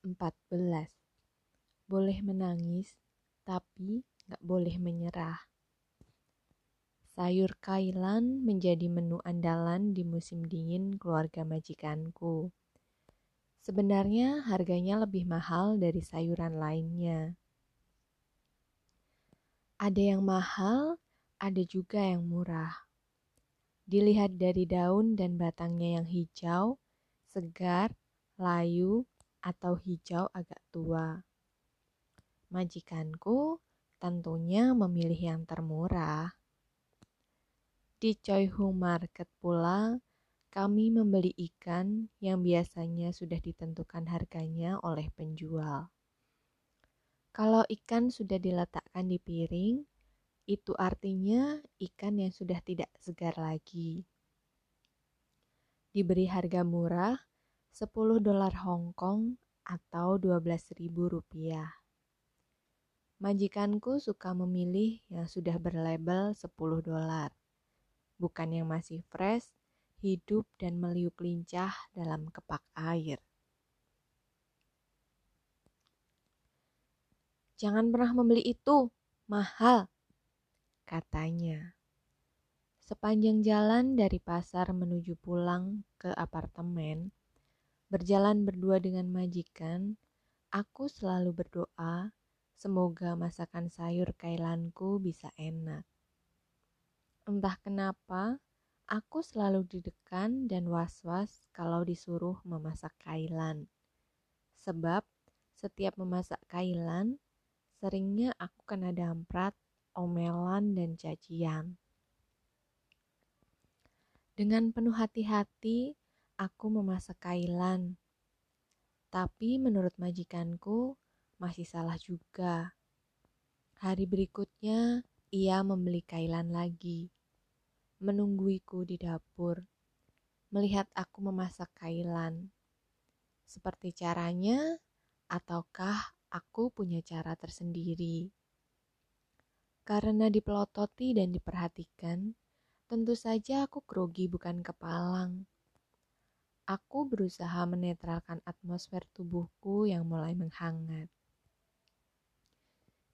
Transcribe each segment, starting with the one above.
14. Boleh menangis, tapi gak boleh menyerah. Sayur kailan menjadi menu andalan di musim dingin keluarga majikanku. Sebenarnya harganya lebih mahal dari sayuran lainnya. Ada yang mahal, ada juga yang murah. Dilihat dari daun dan batangnya yang hijau, segar, layu, atau hijau agak tua. Majikanku tentunya memilih yang termurah. Di Choi Hung Market pula, kami membeli ikan yang biasanya sudah ditentukan harganya oleh penjual. Kalau ikan sudah diletakkan di piring, itu artinya ikan yang sudah tidak segar lagi. Diberi harga murah, 10 dolar Hong Kong atau 12 ribu rupiah. Majikanku suka memilih yang sudah berlabel 10 dolar, bukan yang masih fresh, hidup dan meliuk lincah dalam kepak air. Jangan pernah membeli itu, mahal, katanya. Sepanjang jalan dari pasar menuju pulang ke apartemen, Berjalan berdua dengan majikan, aku selalu berdoa semoga masakan sayur kailanku bisa enak. Entah kenapa, aku selalu didekan dan was-was kalau disuruh memasak kailan. Sebab setiap memasak kailan, seringnya aku kena damprat, omelan, dan cacian. Dengan penuh hati-hati, aku memasak kailan. Tapi menurut majikanku masih salah juga. Hari berikutnya ia membeli kailan lagi. Menungguiku di dapur. Melihat aku memasak kailan. Seperti caranya ataukah aku punya cara tersendiri? Karena dipelototi dan diperhatikan, tentu saja aku grogi bukan kepalang. Aku berusaha menetralkan atmosfer tubuhku yang mulai menghangat.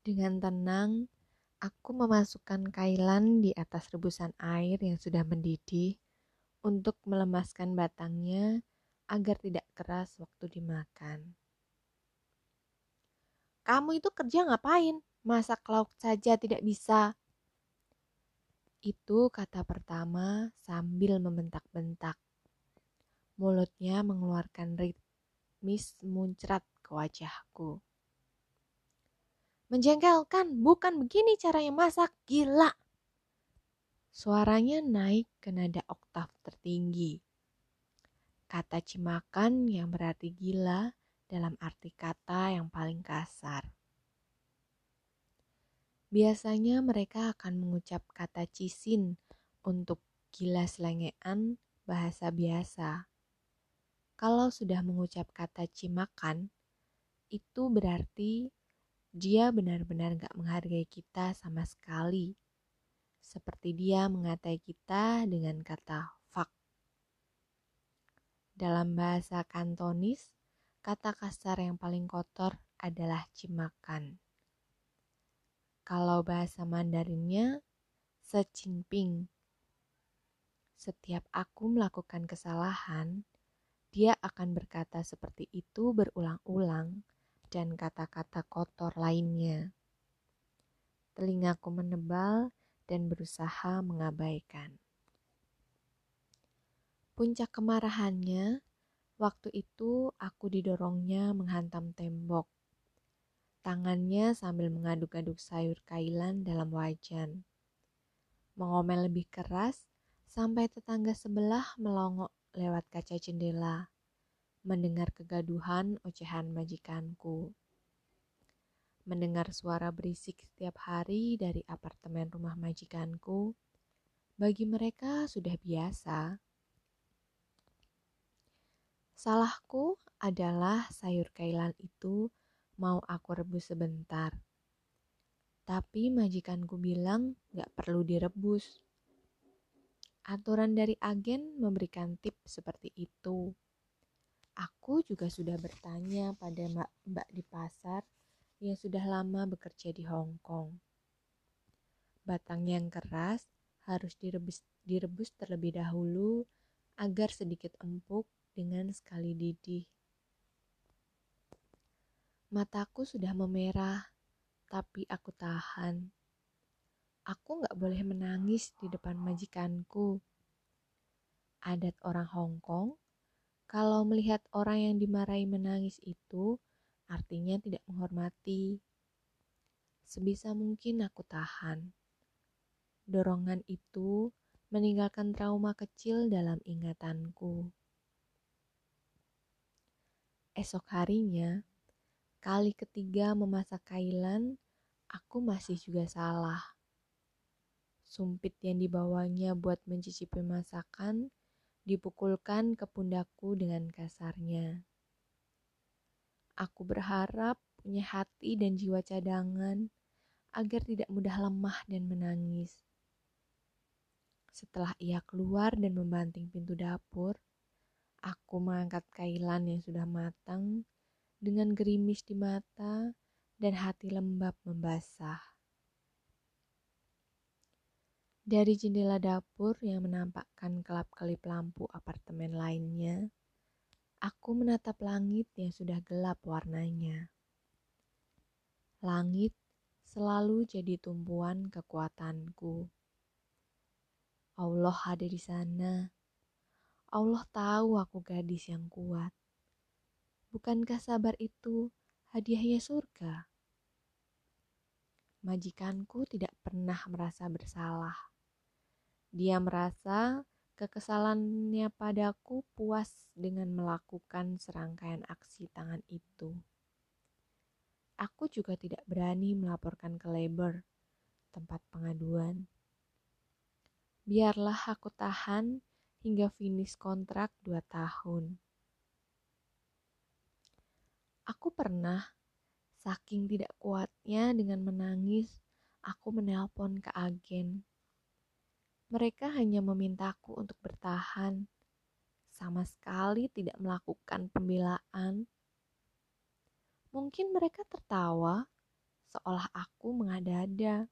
Dengan tenang, aku memasukkan kailan di atas rebusan air yang sudah mendidih untuk melemaskan batangnya agar tidak keras waktu dimakan. Kamu itu kerja ngapain? Masak lauk saja tidak bisa. Itu kata pertama sambil membentak-bentak. Mulutnya mengeluarkan ritmis muncrat ke wajahku. Menjengkelkan, bukan begini caranya masak, gila. Suaranya naik ke nada oktav tertinggi. Kata cimakan yang berarti gila dalam arti kata yang paling kasar. Biasanya mereka akan mengucap kata cisin untuk gila selengean bahasa biasa. Kalau sudah mengucap kata cimakan, itu berarti dia benar-benar gak menghargai kita sama sekali. Seperti dia mengatai kita dengan kata fuck. Dalam bahasa kantonis, kata kasar yang paling kotor adalah cimakan. Kalau bahasa Mandarinnya, secingping. Setiap aku melakukan kesalahan, dia akan berkata seperti itu berulang-ulang dan kata-kata kotor lainnya. Telingaku menebal dan berusaha mengabaikan. Puncak kemarahannya, waktu itu aku didorongnya menghantam tembok. Tangannya sambil mengaduk-aduk sayur kailan dalam wajan. Mengomel lebih keras sampai tetangga sebelah melongok lewat kaca jendela, mendengar kegaduhan ocehan majikanku. Mendengar suara berisik setiap hari dari apartemen rumah majikanku, bagi mereka sudah biasa. Salahku adalah sayur kailan itu mau aku rebus sebentar. Tapi majikanku bilang gak perlu direbus. Aturan dari agen memberikan tip seperti itu. Aku juga sudah bertanya pada mbak-mbak di pasar yang sudah lama bekerja di Hong Kong. Batang yang keras harus direbus, direbus terlebih dahulu agar sedikit empuk dengan sekali didih. Mataku sudah memerah, tapi aku tahan. Aku gak boleh menangis di depan majikanku. Adat orang Hong Kong kalau melihat orang yang dimarahi menangis itu, artinya tidak menghormati. Sebisa mungkin aku tahan. Dorongan itu meninggalkan trauma kecil dalam ingatanku. Esok harinya, kali ketiga memasak kailan, aku masih juga salah. Sumpit yang dibawanya buat mencicipi masakan dipukulkan ke pundakku dengan kasarnya. Aku berharap punya hati dan jiwa cadangan agar tidak mudah lemah dan menangis. Setelah ia keluar dan membanting pintu dapur, aku mengangkat kailan yang sudah matang dengan gerimis di mata dan hati lembab membasah. Dari jendela dapur yang menampakkan kelap-kelip lampu apartemen lainnya, aku menatap langit yang sudah gelap warnanya. Langit selalu jadi tumpuan kekuatanku. Allah ada di sana. Allah tahu aku gadis yang kuat. Bukankah sabar itu hadiahnya surga? Majikanku tidak pernah merasa bersalah dia merasa kekesalannya padaku puas dengan melakukan serangkaian aksi tangan itu. Aku juga tidak berani melaporkan ke labor, tempat pengaduan. Biarlah aku tahan hingga finish kontrak dua tahun. Aku pernah, saking tidak kuatnya dengan menangis, aku menelpon ke agen mereka hanya memintaku untuk bertahan, sama sekali tidak melakukan pembelaan. Mungkin mereka tertawa, seolah aku mengada-ada.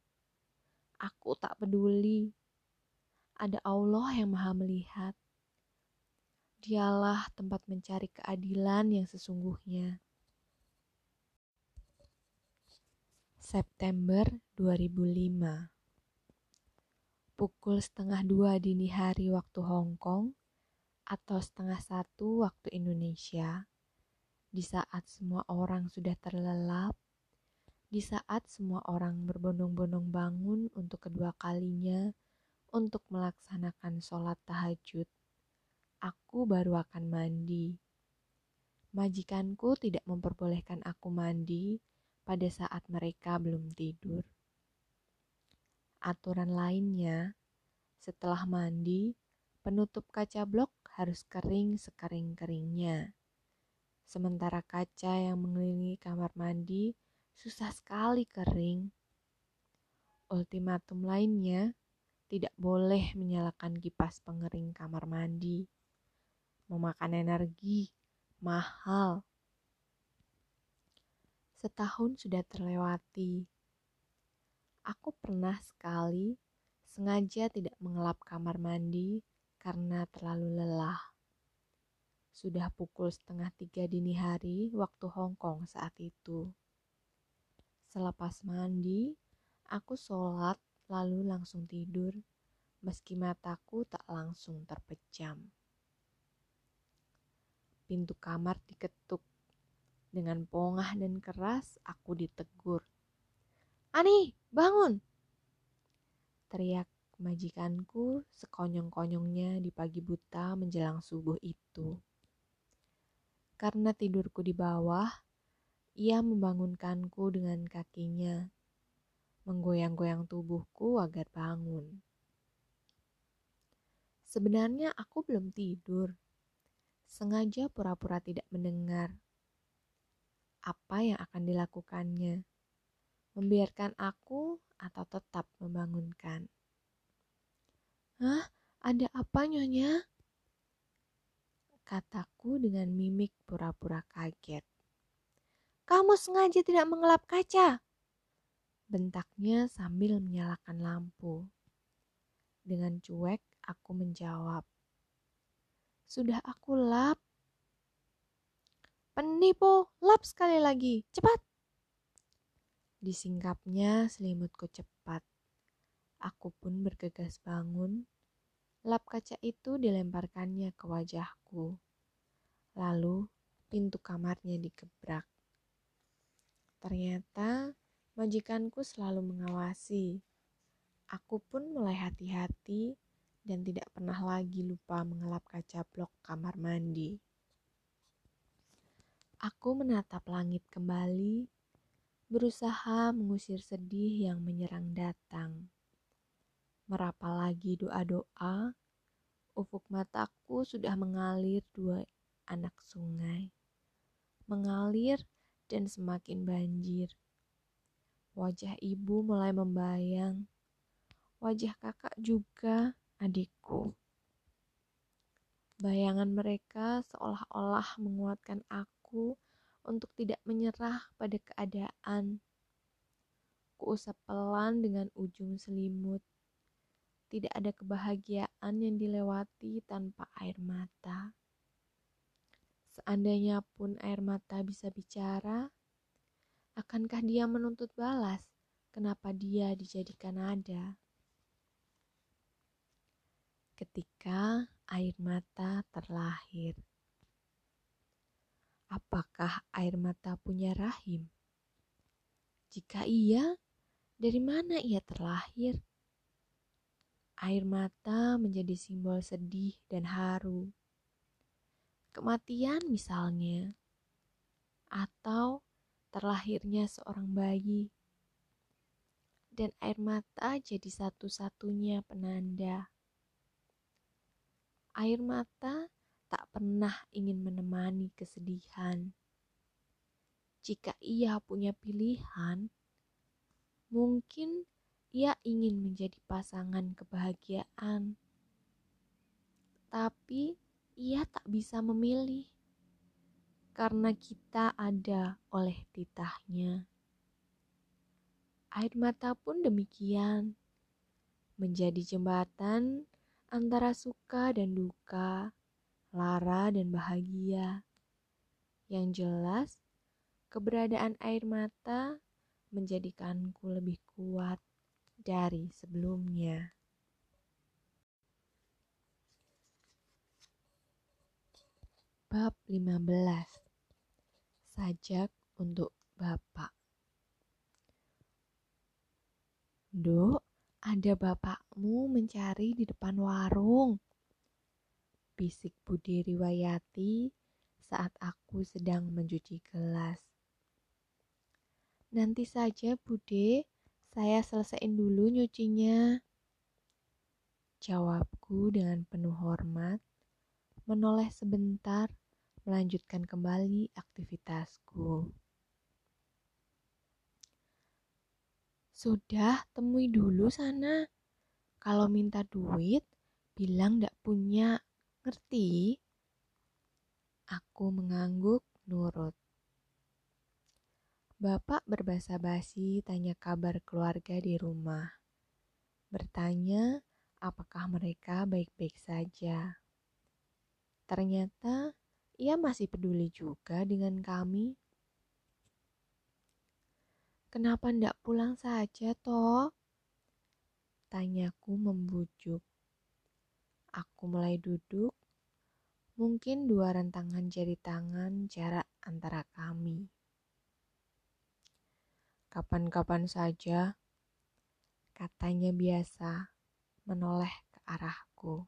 Aku tak peduli. Ada Allah yang Maha Melihat. Dialah tempat mencari keadilan yang sesungguhnya. September 2005 pukul setengah dua dini hari waktu Hong Kong atau setengah satu waktu Indonesia, di saat semua orang sudah terlelap, di saat semua orang berbondong-bondong bangun untuk kedua kalinya untuk melaksanakan sholat tahajud, aku baru akan mandi. Majikanku tidak memperbolehkan aku mandi pada saat mereka belum tidur. Aturan lainnya, setelah mandi, penutup kaca blok harus kering sekering-keringnya. Sementara kaca yang mengelilingi kamar mandi susah sekali kering. Ultimatum lainnya, tidak boleh menyalakan kipas pengering kamar mandi. Memakan energi, mahal. Setahun sudah terlewati Aku pernah sekali sengaja tidak mengelap kamar mandi karena terlalu lelah. Sudah pukul setengah tiga dini hari waktu Hong Kong saat itu. Selepas mandi, aku sholat lalu langsung tidur meski mataku tak langsung terpejam. Pintu kamar diketuk. Dengan pongah dan keras aku ditegur. Ani, bangun! Teriak majikanku sekonyong-konyongnya di pagi buta menjelang subuh itu. Karena tidurku di bawah, ia membangunkanku dengan kakinya, menggoyang-goyang tubuhku agar bangun. Sebenarnya aku belum tidur, sengaja pura-pura tidak mendengar apa yang akan dilakukannya membiarkan aku atau tetap membangunkan. Hah? Ada apa nyonya? Kataku dengan mimik pura-pura kaget. Kamu sengaja tidak mengelap kaca. Bentaknya sambil menyalakan lampu. Dengan cuek aku menjawab. Sudah aku lap. Penipu, lap sekali lagi, cepat. Disingkapnya selimutku cepat. Aku pun bergegas bangun. Lap kaca itu dilemparkannya ke wajahku. Lalu pintu kamarnya digebrak. Ternyata majikanku selalu mengawasi. Aku pun mulai hati-hati dan tidak pernah lagi lupa mengelap kaca blok kamar mandi. Aku menatap langit kembali, berusaha mengusir sedih yang menyerang datang. Merapal lagi doa-doa, ufuk mataku sudah mengalir dua anak sungai. Mengalir dan semakin banjir. Wajah ibu mulai membayang. Wajah kakak juga adikku. Bayangan mereka seolah-olah menguatkan aku untuk tidak menyerah pada keadaan. Kuusap pelan dengan ujung selimut. Tidak ada kebahagiaan yang dilewati tanpa air mata. Seandainya pun air mata bisa bicara, akankah dia menuntut balas? Kenapa dia dijadikan ada? Ketika air mata terlahir. Apakah air mata punya rahim? Jika iya, dari mana ia terlahir? Air mata menjadi simbol sedih dan haru. Kematian misalnya, atau terlahirnya seorang bayi. Dan air mata jadi satu-satunya penanda. Air mata pernah ingin menemani kesedihan. Jika ia punya pilihan, mungkin ia ingin menjadi pasangan kebahagiaan, tapi ia tak bisa memilih karena kita ada oleh titahnya. Air mata pun demikian, menjadi jembatan antara suka dan duka lara dan bahagia. Yang jelas, keberadaan air mata menjadikanku lebih kuat dari sebelumnya. Bab 15 Sajak untuk Bapak Dok, ada bapakmu mencari di depan warung bisik Budi riwayati saat aku sedang mencuci gelas. Nanti saja Bude, saya selesaiin dulu nyucinya. Jawabku dengan penuh hormat, menoleh sebentar, melanjutkan kembali aktivitasku. Sudah, temui dulu sana. Kalau minta duit, bilang ndak punya. Ngerti? Aku mengangguk nurut. Bapak berbahasa basi tanya kabar keluarga di rumah. Bertanya apakah mereka baik-baik saja. Ternyata ia masih peduli juga dengan kami. Kenapa ndak pulang saja, toh? Tanyaku membujuk. Aku mulai duduk, mungkin dua rentangan jari tangan jarak antara kami. Kapan-kapan saja, katanya biasa, menoleh ke arahku.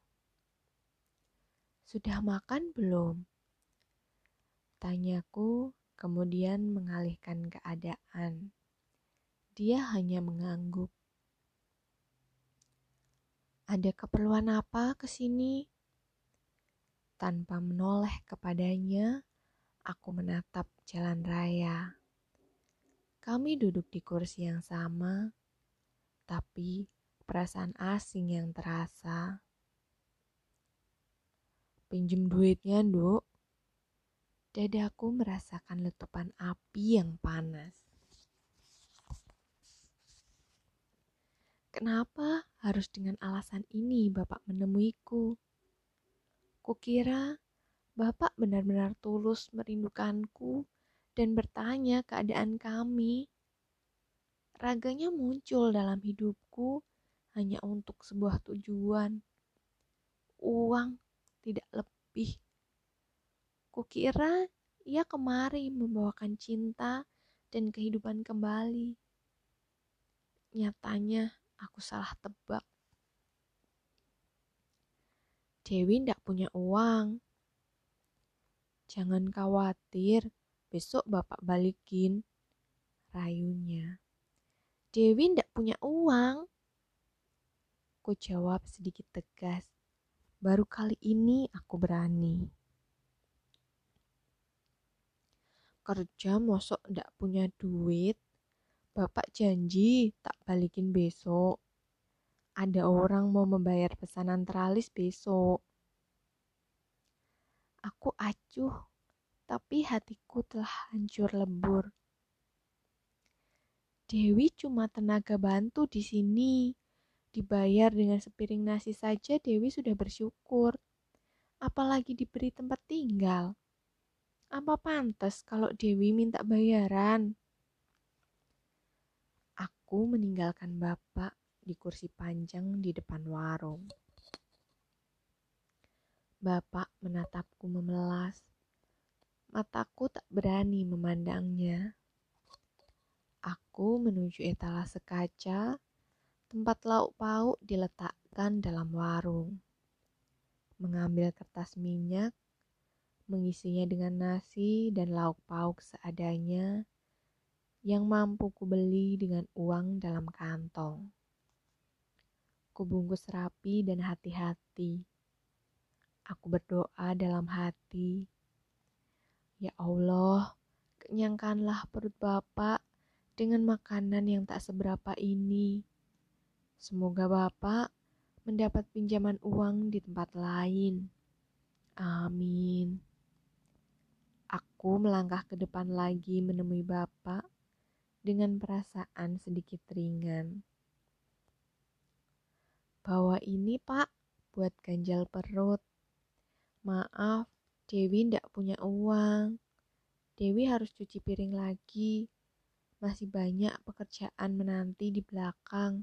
Sudah makan belum? Tanyaku kemudian mengalihkan keadaan. Dia hanya mengangguk. Ada keperluan apa ke sini? Tanpa menoleh kepadanya, aku menatap jalan raya. Kami duduk di kursi yang sama, tapi perasaan asing yang terasa. Pinjem duitnya, Nduk. Dadaku merasakan letupan api yang panas. Kenapa harus dengan alasan ini Bapak menemuiku? Kukira Bapak benar-benar tulus merindukanku dan bertanya keadaan kami. Raganya muncul dalam hidupku hanya untuk sebuah tujuan. Uang tidak lebih. Kukira ia kemari membawakan cinta dan kehidupan kembali. Nyatanya aku salah tebak. Dewi ndak punya uang. Jangan khawatir, besok bapak balikin. Rayunya. Dewi ndak punya uang. Ku jawab sedikit tegas. Baru kali ini aku berani. kerja mosok ndak punya duit, bapak janji tak balikin besok. Ada orang mau membayar pesanan teralis besok. Aku acuh, tapi hatiku telah hancur lebur. Dewi cuma tenaga bantu di sini. Dibayar dengan sepiring nasi saja Dewi sudah bersyukur. Apalagi diberi tempat tinggal. Apa pantas kalau Dewi minta bayaran? Aku meninggalkan bapak di kursi panjang di depan warung. Bapak menatapku memelas. Mataku tak berani memandangnya. Aku menuju etalase kaca, tempat lauk pauk diletakkan dalam warung. Mengambil kertas minyak mengisinya dengan nasi dan lauk pauk seadanya yang mampu kubeli dengan uang dalam kantong. Kubungkus rapi dan hati-hati. Aku berdoa dalam hati. Ya Allah, kenyangkanlah perut Bapak dengan makanan yang tak seberapa ini. Semoga Bapak mendapat pinjaman uang di tempat lain. Amin. Aku melangkah ke depan lagi menemui Bapak dengan perasaan sedikit ringan. Bawa ini pak, buat ganjal perut. Maaf, Dewi ndak punya uang. Dewi harus cuci piring lagi. Masih banyak pekerjaan menanti di belakang.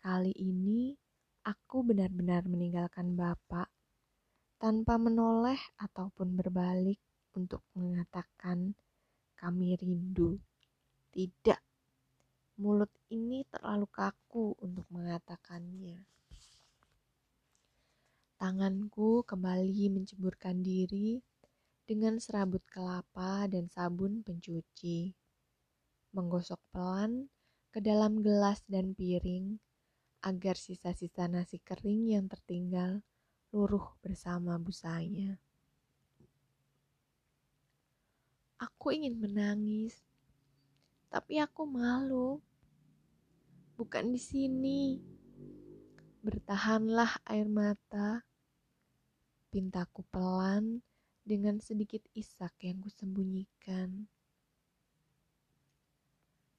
Kali ini, aku benar-benar meninggalkan Bapak tanpa menoleh ataupun berbalik untuk mengatakan kami rindu. Tidak, mulut ini terlalu kaku untuk mengatakannya. Tanganku kembali menceburkan diri dengan serabut kelapa dan sabun pencuci. Menggosok pelan ke dalam gelas dan piring agar sisa-sisa nasi kering yang tertinggal luruh bersama busanya. Aku ingin menangis, tapi aku malu. Bukan di sini. Bertahanlah air mata. Pintaku pelan dengan sedikit isak yang kusembunyikan.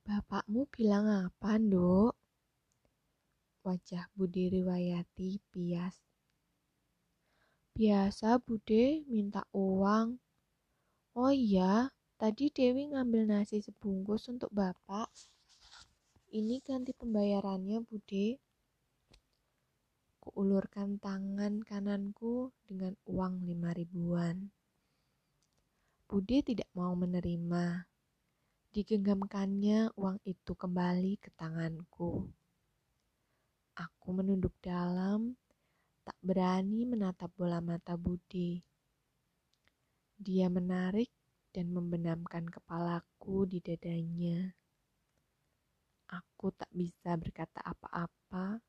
Bapakmu bilang apa, Dok? Wajah Budi Riwayati pias. Biasa Bude minta uang. Oh iya, tadi Dewi ngambil nasi sebungkus untuk Bapak. Ini ganti pembayarannya, Bude. Kuulurkan tangan kananku dengan uang lima ribuan. Bude tidak mau menerima. Digenggamkannya uang itu kembali ke tanganku. Aku menunduk dalam tak berani menatap bola mata Budi. Dia menarik dan membenamkan kepalaku di dadanya. Aku tak bisa berkata apa-apa,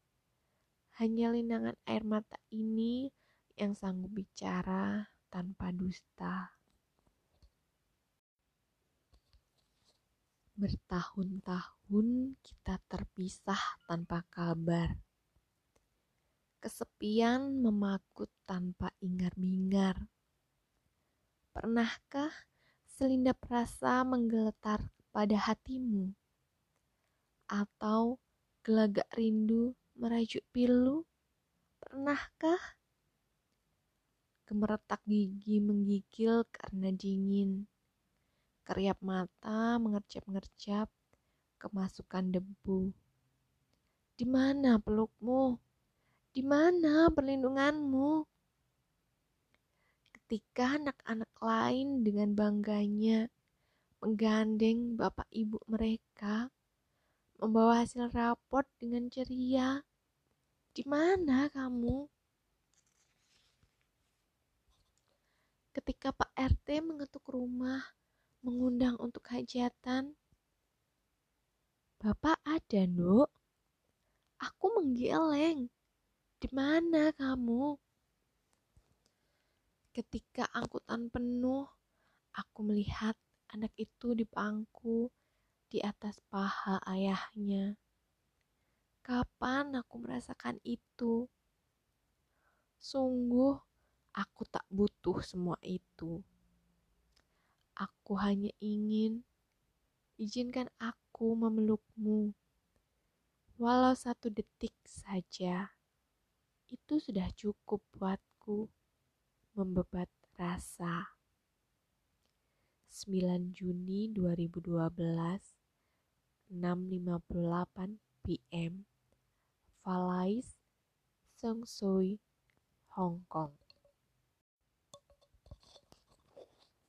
hanya linangan air mata ini yang sanggup bicara tanpa dusta. Bertahun-tahun kita terpisah tanpa kabar Kesepian memakut tanpa ingar-bingar. Pernahkah selindap rasa menggeletar pada hatimu? Atau gelagak rindu merajuk pilu? Pernahkah? Gemeretak gigi menggigil karena dingin. Keriap mata mengerjap-ngerjap kemasukan debu. Di mana pelukmu? Di mana perlindunganmu? Ketika anak-anak lain dengan bangganya menggandeng bapak ibu mereka, membawa hasil raport dengan ceria. Di mana kamu? Ketika Pak RT mengetuk rumah, mengundang untuk hajatan. Bapak ada, Nduk. Aku menggeleng. Di mana kamu? Ketika angkutan penuh, aku melihat anak itu di pangku di atas paha ayahnya. Kapan aku merasakan itu? Sungguh, aku tak butuh semua itu. Aku hanya ingin izinkan aku memelukmu, walau satu detik saja itu sudah cukup buatku membebat rasa. 9 Juni 2012 6.58 PM Valais Sengsui Hong Kong.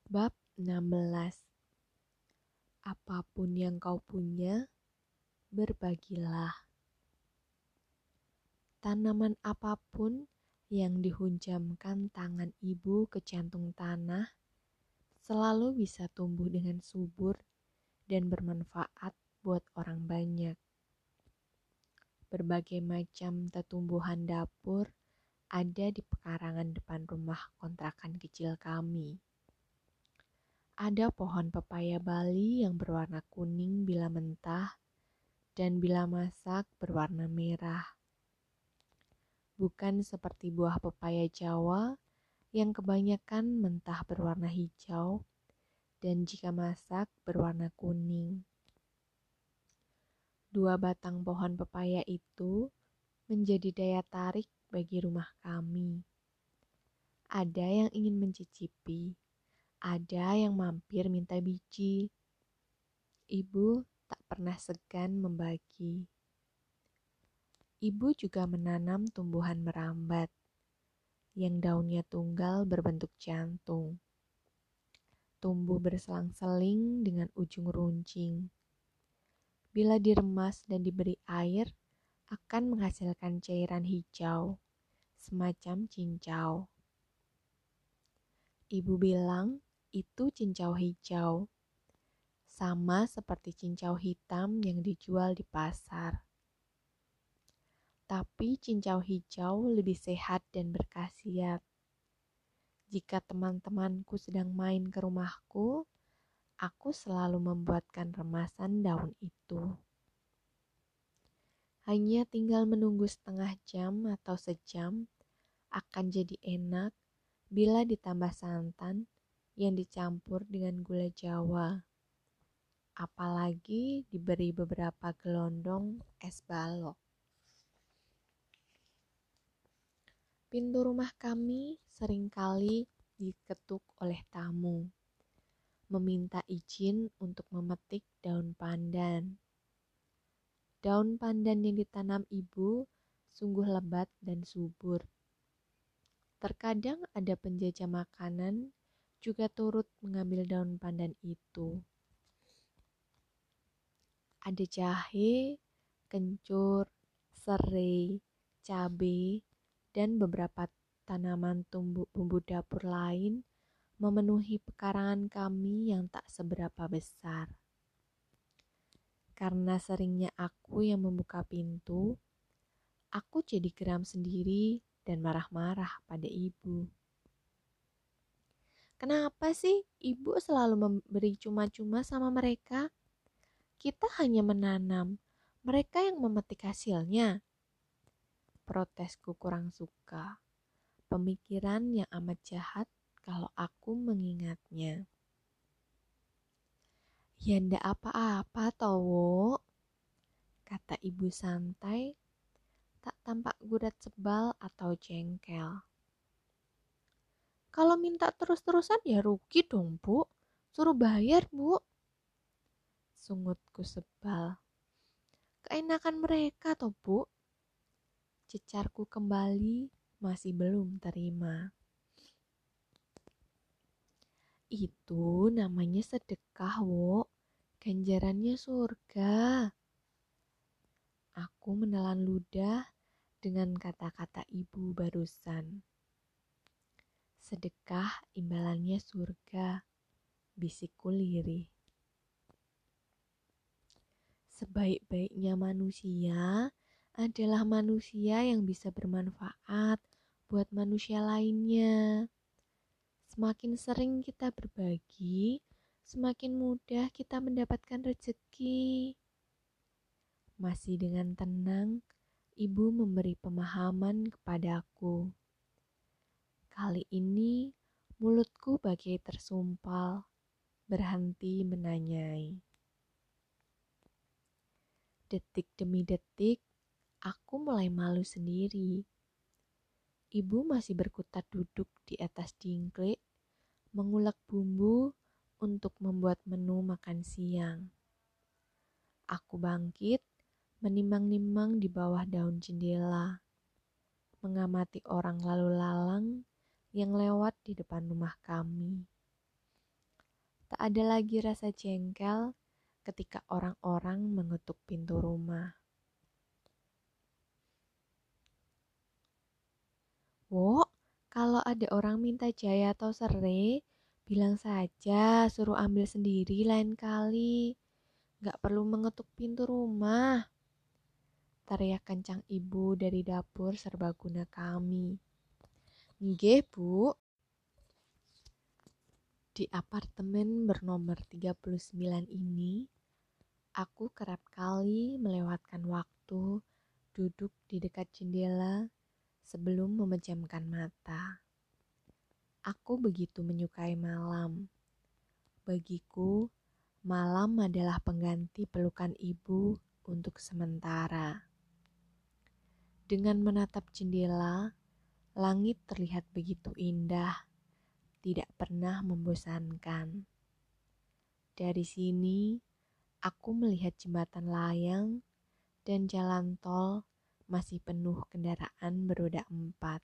Bab 16 Apa pun yang kau punya, berbagilah. Tanaman apa pun yang dihunjamkan tangan ibu ke jantung tanah selalu bisa tumbuh dengan subur dan bermanfaat buat orang banyak. Berbagai macam tetumbuhan dapur ada di pekarangan depan rumah kontrakan kecil kami. Ada pohon pepaya Bali yang berwarna kuning bila mentah dan bila masak berwarna merah bukan seperti buah pepaya Jawa yang kebanyakan mentah berwarna hijau dan jika masak berwarna kuning. Dua batang pohon pepaya itu menjadi daya tarik bagi rumah kami. Ada yang ingin mencicipi, ada yang mampir minta biji. Ibu tak pernah segan membagi. Ibu juga menanam tumbuhan merambat yang daunnya tunggal berbentuk jantung. Tumbuh berselang-seling dengan ujung runcing. Bila diremas dan diberi air, akan menghasilkan cairan hijau, semacam cincau. Ibu bilang itu cincau hijau, sama seperti cincau hitam yang dijual di pasar tapi cincau hijau lebih sehat dan berkhasiat. Jika teman-temanku sedang main ke rumahku, aku selalu membuatkan remasan daun itu. Hanya tinggal menunggu setengah jam atau sejam, akan jadi enak bila ditambah santan yang dicampur dengan gula jawa. Apalagi diberi beberapa gelondong es balok. Pintu rumah kami sering kali diketuk oleh tamu, meminta izin untuk memetik daun pandan. Daun pandan yang ditanam ibu sungguh lebat dan subur. Terkadang ada penjajah makanan juga turut mengambil daun pandan itu. Ada jahe, kencur, serai, cabai, dan beberapa tanaman tumbuh bumbu dapur lain memenuhi pekarangan kami yang tak seberapa besar. Karena seringnya aku yang membuka pintu, aku jadi geram sendiri dan marah-marah pada ibu. Kenapa sih ibu selalu memberi cuma-cuma sama mereka? Kita hanya menanam, mereka yang memetik hasilnya. Protesku kurang suka. Pemikiran yang amat jahat kalau aku mengingatnya. Ya ndak apa-apa towo, kata ibu santai, tak tampak gurat sebal atau jengkel. Kalau minta terus-terusan ya rugi dong bu, suruh bayar bu. Sungutku sebal. Keenakan mereka toh bu. Cecarku kembali masih belum terima. Itu namanya sedekah, wo. Ganjarannya surga. Aku menelan ludah dengan kata-kata ibu barusan. Sedekah imbalannya surga, bisikku lirih. Sebaik-baiknya manusia adalah manusia yang bisa bermanfaat buat manusia lainnya. Semakin sering kita berbagi, semakin mudah kita mendapatkan rezeki. Masih dengan tenang, ibu memberi pemahaman kepadaku. Kali ini mulutku bagai tersumpal, berhenti menanyai. Detik demi detik, aku mulai malu sendiri. Ibu masih berkutat duduk di atas dingklik mengulek bumbu untuk membuat menu makan siang. Aku bangkit, menimang-nimang di bawah daun jendela, mengamati orang lalu lalang yang lewat di depan rumah kami. Tak ada lagi rasa jengkel ketika orang-orang mengetuk pintu rumah. Wo, kalau ada orang minta jaya atau serai, bilang saja suruh ambil sendiri lain kali. Gak perlu mengetuk pintu rumah. Teriak kencang ibu dari dapur serbaguna kami. Nggih, Bu. Di apartemen bernomor 39 ini, aku kerap kali melewatkan waktu duduk di dekat jendela sebelum memejamkan mata. Aku begitu menyukai malam. Bagiku, malam adalah pengganti pelukan ibu untuk sementara. Dengan menatap jendela, langit terlihat begitu indah, tidak pernah membosankan. Dari sini, aku melihat jembatan layang dan jalan tol masih penuh kendaraan beroda empat.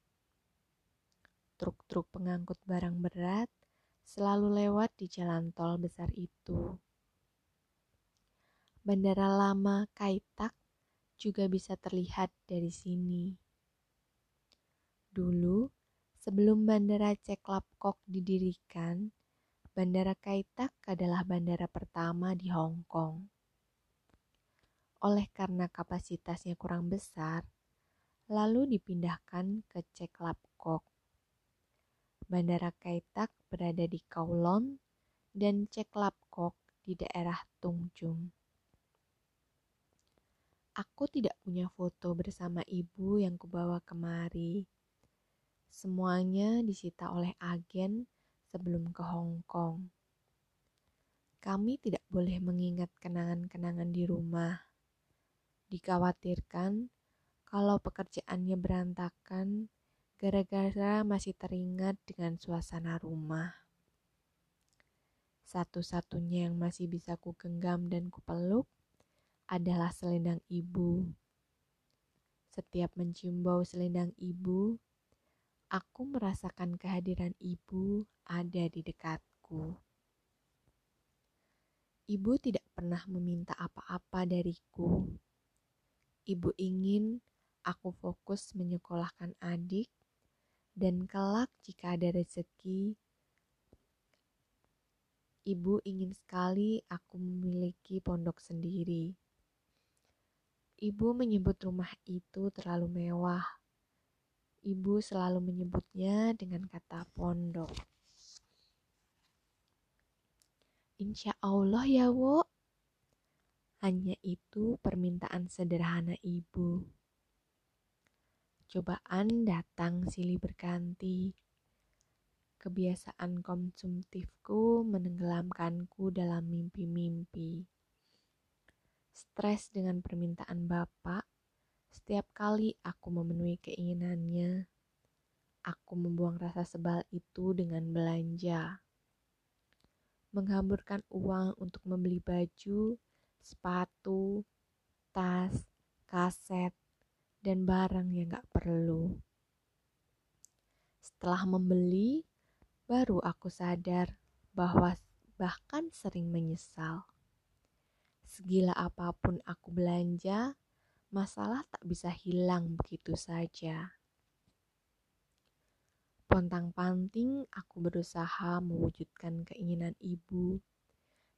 Truk-truk pengangkut barang berat selalu lewat di jalan tol besar itu. Bandara lama Kaitak juga bisa terlihat dari sini. Dulu, sebelum Bandara Ceklapkok didirikan, Bandara Kaitak adalah bandara pertama di Hong Kong oleh karena kapasitasnya kurang besar, lalu dipindahkan ke Ceklapkok. Bandara Kaitak berada di Kowloon dan Ceklapkok di daerah Tungjung. Aku tidak punya foto bersama ibu yang kubawa kemari. Semuanya disita oleh agen sebelum ke Hong Kong. Kami tidak boleh mengingat kenangan-kenangan di rumah Dikhawatirkan kalau pekerjaannya berantakan gara-gara masih teringat dengan suasana rumah. Satu-satunya yang masih bisa ku genggam dan kupeluk adalah selendang ibu. Setiap mencium bau selendang ibu, aku merasakan kehadiran ibu ada di dekatku. Ibu tidak pernah meminta apa-apa dariku Ibu ingin aku fokus menyekolahkan adik, dan kelak jika ada rezeki, ibu ingin sekali aku memiliki pondok sendiri. Ibu menyebut rumah itu terlalu mewah. Ibu selalu menyebutnya dengan kata pondok. Insya Allah ya, Wo. Hanya itu permintaan sederhana ibu. Cobaan datang silih berganti. Kebiasaan konsumtifku menenggelamkanku dalam mimpi-mimpi. Stres dengan permintaan bapak, setiap kali aku memenuhi keinginannya, aku membuang rasa sebal itu dengan belanja. Menghamburkan uang untuk membeli baju, sepatu, tas, kaset, dan barang yang gak perlu. Setelah membeli, baru aku sadar bahwa bahkan sering menyesal. Segila apa pun aku belanja, masalah tak bisa hilang begitu saja. Pontang-panting aku berusaha mewujudkan keinginan ibu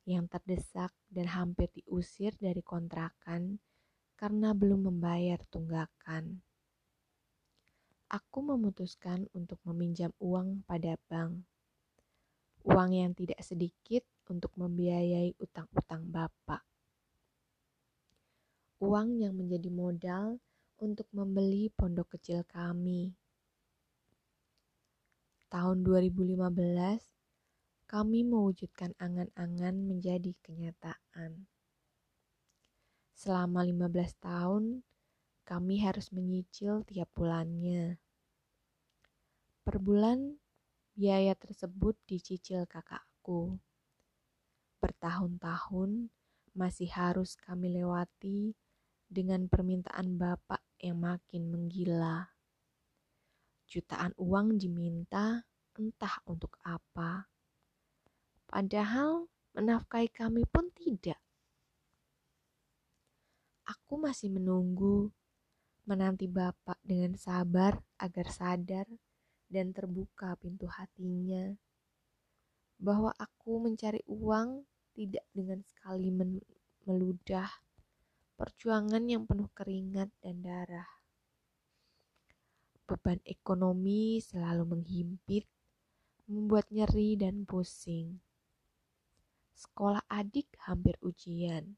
yang terdesak dan hampir diusir dari kontrakan karena belum membayar tunggakan. Aku memutuskan untuk meminjam uang pada bank. Uang yang tidak sedikit untuk membiayai utang-utang bapak. Uang yang menjadi modal untuk membeli pondok kecil kami. Tahun 2015, kami mewujudkan angan-angan menjadi kenyataan. Selama 15 tahun, kami harus menyicil tiap bulannya. Per bulan, biaya tersebut dicicil kakakku. Bertahun-tahun masih harus kami lewati dengan permintaan bapak yang makin menggila. Jutaan uang diminta entah untuk apa. Padahal menafkahi kami pun tidak. Aku masih menunggu, menanti Bapak dengan sabar agar sadar dan terbuka pintu hatinya. Bahwa aku mencari uang tidak dengan sekali meludah, perjuangan yang penuh keringat dan darah. Beban ekonomi selalu menghimpit, membuat nyeri dan pusing. Sekolah adik hampir ujian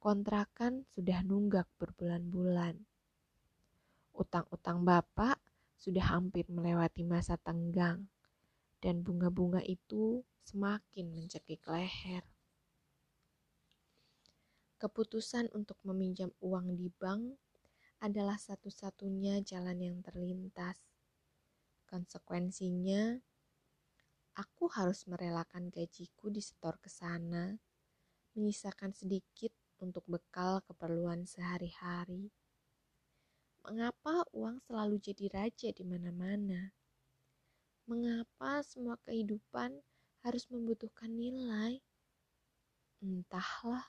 kontrakan sudah nunggak berbulan-bulan. Utang-utang bapak sudah hampir melewati masa tenggang, dan bunga-bunga itu semakin mencekik leher. Keputusan untuk meminjam uang di bank adalah satu-satunya jalan yang terlintas. Konsekuensinya, aku harus merelakan gajiku disetor ke sana, menyisakan sedikit untuk bekal keperluan sehari-hari. Mengapa uang selalu jadi raja di mana-mana? Mengapa semua kehidupan harus membutuhkan nilai? Entahlah.